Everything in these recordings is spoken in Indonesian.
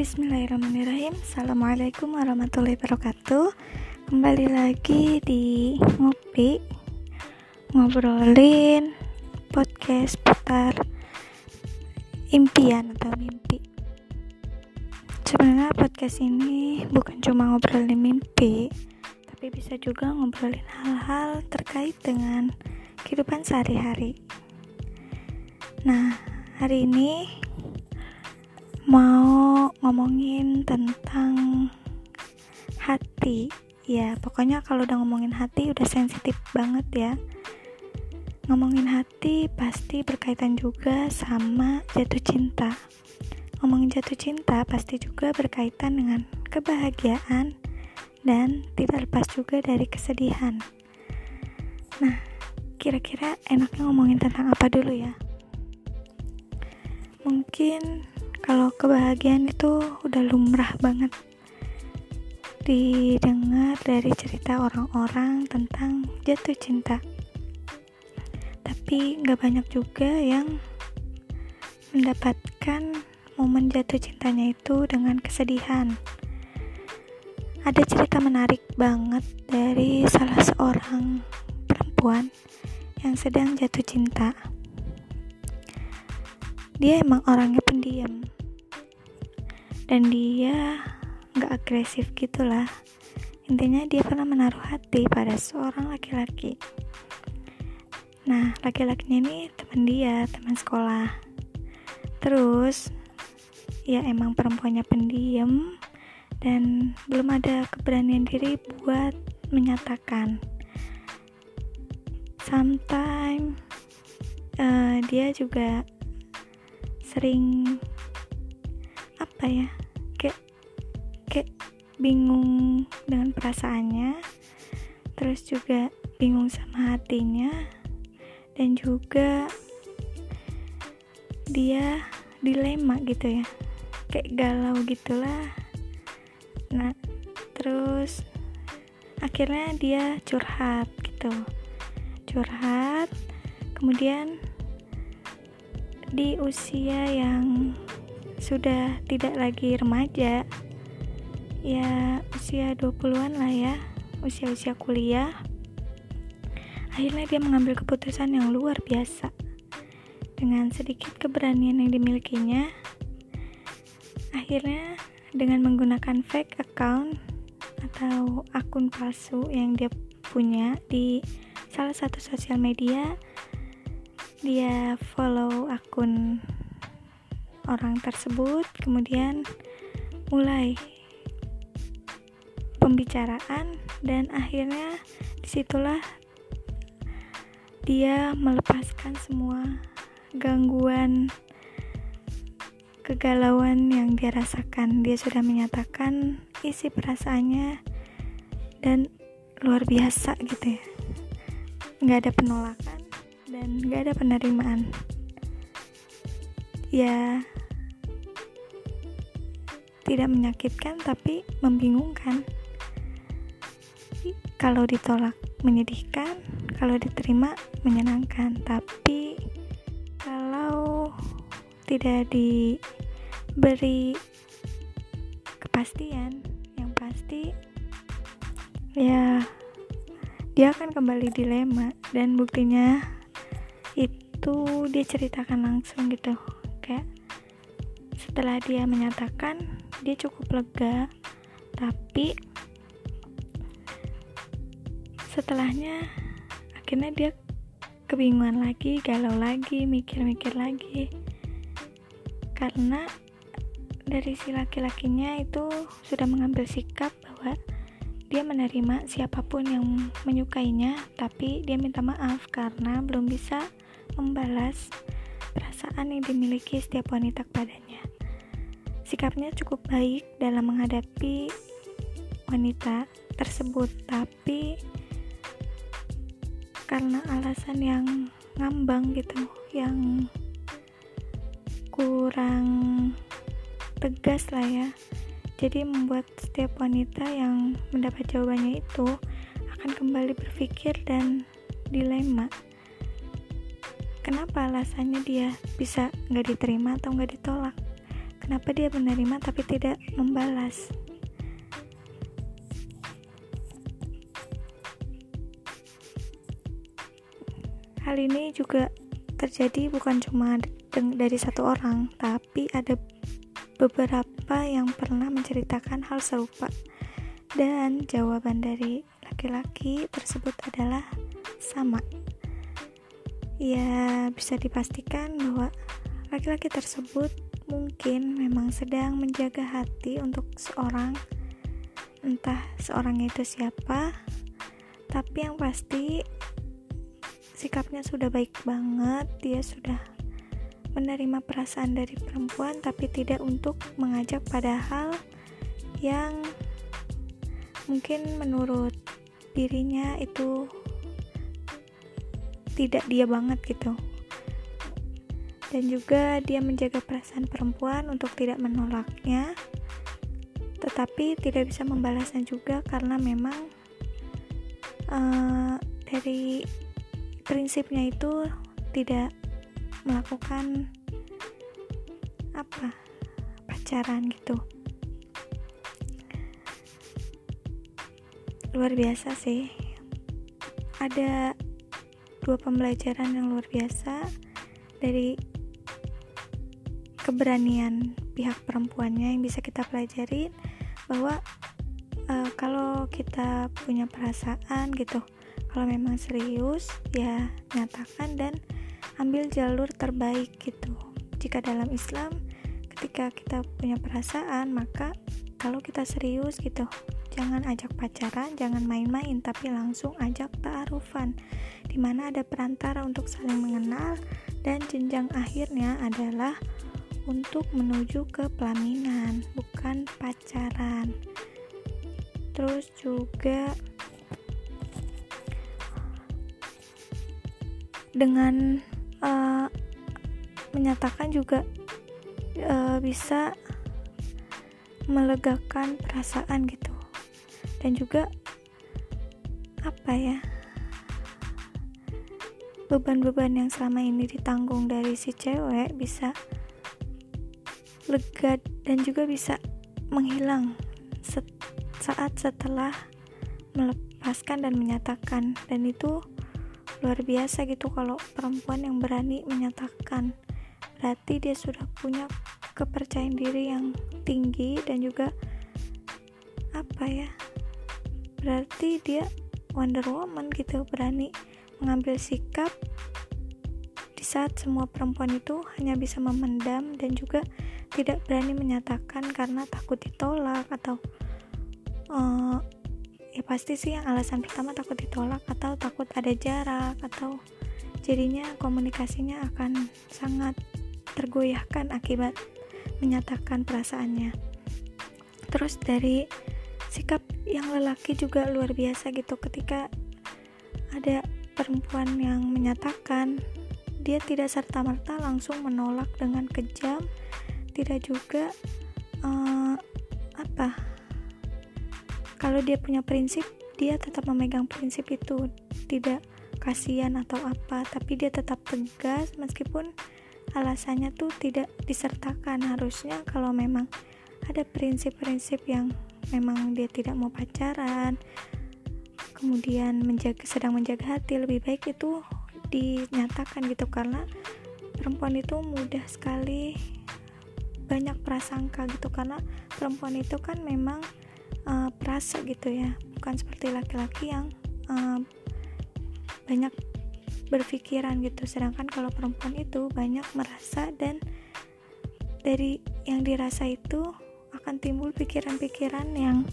Bismillahirrahmanirrahim. Assalamualaikum warahmatullahi wabarakatuh. Kembali lagi di Ngopi Ngobrolin podcast putar impian atau mimpi. Sebenarnya podcast ini bukan cuma ngobrolin mimpi Tapi bisa juga ngobrolin hal-hal terkait dengan kehidupan sehari-hari. Nah, hari ini mau ngomongin tentang hati. Ya pokoknya kalau udah ngomongin hati udah sensitif banget ya. Ngomongin hati pasti berkaitan juga sama jatuh cinta. Ngomongin jatuh cinta pasti juga berkaitan dengan kebahagiaan dan tidak lepas juga dari kesedihan. Nah kira-kira enaknya ngomongin tentang apa dulu ya? Mungkin kalau kebahagiaan itu udah lumrah banget. Didengar dari cerita orang-orang tentang jatuh cinta. Tapi gak banyak juga yang mendapatkan momen jatuh cintanya itu dengan kesedihan. Ada cerita menarik banget dari salah seorang perempuan yang sedang jatuh cinta. Dia emang orangnya pendiam dan dia nggak agresif gitulah. Intinya dia pernah menaruh hati pada seorang laki-laki. Nah laki-lakinya ini teman dia teman sekolah. Terus ya emang perempuannya pendiam dan belum ada keberanian diri buat menyatakan. Sometimes uh, dia juga sering apa ya kayak kayak bingung dengan perasaannya terus juga bingung sama hatinya dan juga dia dilema gitu ya kayak galau gitulah. Nah terus akhirnya dia curhat gitu curhat kemudian di usia yang sudah tidak lagi remaja. Ya usia 20-an lah ya usia-usia kuliah. Akhirnya dia mengambil keputusan yang luar biasa. Dengan sedikit keberanian yang dimilikinya akhirnya dengan menggunakan fake account atau akun palsu yang dia punya di salah satu sosial media dia follow akun orang tersebut kemudian mulai pembicaraan dan akhirnya di situlah dia melepaskan semua gangguan kegalauan yang dia rasakan. Dia sudah menyatakan isi perasaannya dan luar biasa gitu ya. Nggak ada penolakan dan gak ada penerimaan. Ya tidak menyakitkan tapi membingungkan. Kalau ditolak menyedihkan. Kalau diterima menyenangkan. Tapi kalau tidak diberi kepastian yang pasti ya dia akan kembali dilema. Dan buktinya itu dia ceritakan langsung gitu. Kayak setelah dia menyatakan dia cukup lega tapi setelahnya akhirnya dia kebingungan lagi galau lagi mikir-mikir lagi karena dari si laki-lakinya itu sudah mengambil sikap bahwa dia menerima siapa pun yang menyukainya tapi dia minta maaf karena belum bisa membalas perasaan yang dimiliki setiap wanita kepadanya. Sikapnya cukup baik dalam menghadapi wanita tersebut, tapi karena alasan yang ngambang gitu, yang kurang tegas lah ya. Jadi membuat setiap wanita yang mendapat jawabannya itu akan kembali berpikir dan dilema kenapa alasannya dia bisa nggak diterima atau nggak ditolak kenapa dia menerima tapi tidak membalas? Hal ini juga terjadi bukan cuma dari satu orang tapi ada beberapa yang pernah menceritakan hal serupa. Dan jawaban dari laki-laki tersebut adalah sama. Ya bisa dipastikan bahwa laki-laki tersebut mungkin memang sedang menjaga hati untuk seorang entah seorang itu siapa tapi yang pasti sikapnya sudah baik banget dia sudah menerima perasaan dari perempuan tapi tidak untuk mengajak pada hal yang mungkin menurut dirinya itu tidak dia banget gitu dan juga dia menjaga perasaan perempuan untuk tidak menolaknya. Tetapi tidak bisa membalasnya juga karena memang uh, dari prinsipnya itu tidak melakukan apa pacaran gitu. Luar biasa sih. Ada dua pembelajaran yang luar biasa dari keberanian pihak perempuannya yang bisa kita pelajari bahwa uh, kalau kita punya perasaan gitu kalau memang serius ya nyatakan dan ambil jalur terbaik gitu. Jika dalam Islam ketika kita punya perasaan maka kalau kita serius gitu jangan ajak pacaran jangan main-main tapi langsung ajak ta'arufan di mana ada perantara untuk saling mengenal dan jenjang akhirnya adalah untuk menuju ke pelaminan, bukan pacaran. Terus juga dengan uh, menyatakan juga uh, bisa melegakan perasaan gitu dan juga apa ya beban-beban yang selama ini ditanggung dari si cewek bisa lega dan juga bisa menghilang set, saat setelah melepaskan dan menyatakan. Dan itu luar biasa gitu kalau perempuan yang berani menyatakan. Berarti dia sudah punya kepercayaan diri yang tinggi dan juga apa ya? Berarti dia Wonder Woman gitu berani mengambil sikap di saat semua perempuan itu hanya bisa memendam dan juga tidak berani menyatakan karena takut ditolak atau uh, ya pasti sih yang alasan pertama takut ditolak atau takut ada jarak atau jadinya komunikasinya akan sangat tergoyahkan akibat menyatakan perasaannya. Terus dari sikap yang lelaki juga luar biasa gitu ketika ada perempuan yang menyatakan dia tidak serta-merta langsung menolak dengan kejam tidak juga uh, apa kalau dia punya prinsip dia tetap memegang prinsip itu. Tidak kasihan atau apa tapi dia tetap tegas meskipun alasannya tuh tidak disertakan. Harusnya kalau memang ada prinsip-prinsip yang memang dia tidak mau pacaran kemudian menjaga sedang menjaga hati lebih baik itu dinyatakan gitu. Karena perempuan itu mudah sekali banyak prasangka gitu karena perempuan itu kan memang uh, perasa gitu ya. Bukan seperti laki-laki yang uh, banyak berpikiran gitu. Sedangkan kalau perempuan itu banyak merasa dan dari yang dirasa itu akan timbul pikiran-pikiran yang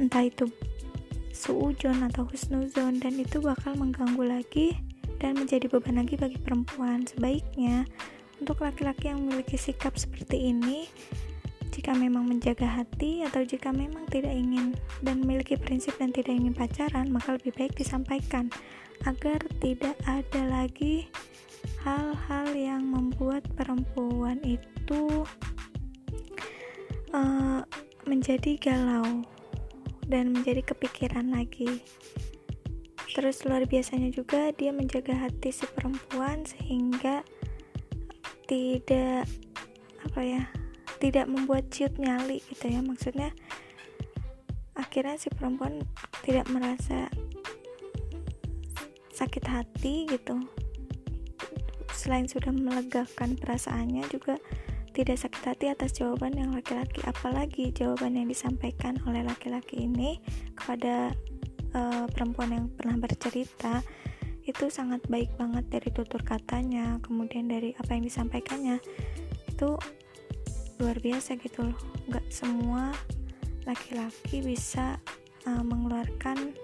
entah itu suujon atau husnuzon dan itu bakal mengganggu lagi dan menjadi beban lagi bagi perempuan sebaiknya untuk laki-laki yang memiliki sikap seperti ini, jika memang menjaga hati atau jika memang tidak ingin dan memiliki prinsip dan tidak ingin pacaran, maka lebih baik disampaikan agar tidak ada lagi hal-hal yang membuat perempuan itu uh, menjadi galau dan menjadi kepikiran lagi. Terus luar biasanya juga dia menjaga hati si perempuan sehingga tidak apa ya tidak membuat ciut nyali gitu ya. Maksudnya akhirnya si perempuan tidak merasa sakit hati gitu. Selain sudah melegakan perasaannya juga tidak sakit hati atas jawaban yang laki-laki. Apalagi jawaban yang disampaikan oleh laki-laki ini kepada uh, perempuan yang pernah bercerita itu sangat baik banget dari tutur katanya kemudian dari apa yang disampaikannya. Itu luar biasa gitu loh. Nggak semua laki-laki bisa uh, mengeluarkan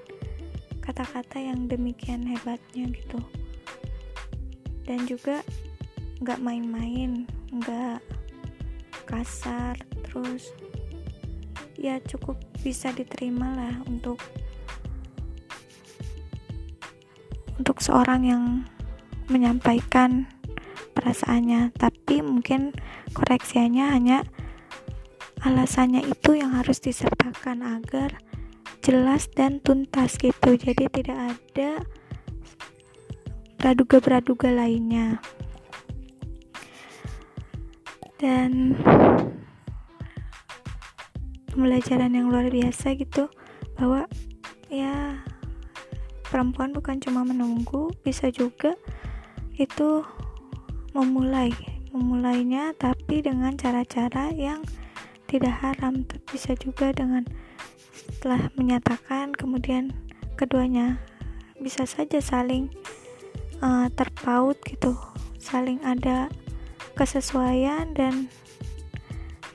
kata-kata yang demikian hebatnya gitu. Dan juga nggak main-main nggak kasar terus ya cukup bisa diterima lah untuk untuk seorang yang menyampaikan perasaannya. Tapi mungkin koreksinya hanya alasannya itu yang harus disertakan agar jelas dan tuntas gitu. Jadi tidak ada praduga-praduga lainnya. Dan pembelajaran yang luar biasa gitu bahwa ya perempuan bukan cuma menunggu bisa juga itu memulai. Memulainya tapi dengan cara-cara yang tidak haram. Bisa juga dengan setelah menyatakan kemudian keduanya bisa saja saling uh, terpaut gitu. Saling ada kesesuaian dan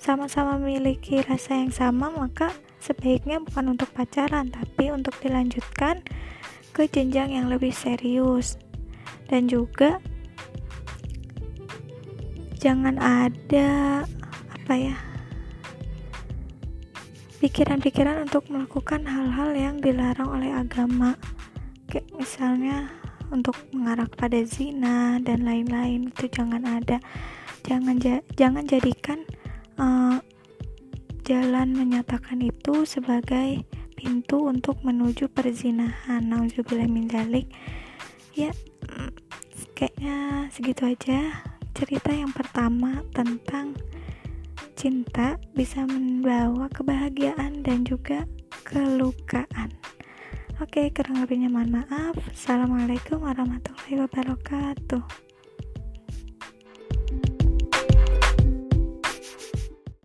sama-sama memiliki rasa yang sama maka sebaiknya bukan untuk pacaran tapi untuk dilanjutkan ke jenjang yang lebih serius. Dan juga jangan ada apa ya pikiran-pikiran untuk melakukan hal-hal yang dilarang oleh agama. Kayak misalnya untuk mengarah pada zina dan lain-lain itu jangan ada. Jangan ja jangan jadikan uh, jalan menyatakan itu sebagai pintu untuk menuju perzinahan. Nauzubillah min dalik ya mm, kayaknya segitu aja cerita yang pertama tentang cinta bisa membawa kebahagiaan dan juga kelukaan. Oke kurang lebihnya mohon maaf. Assalamualaikum warahmatullahi wabarakatuh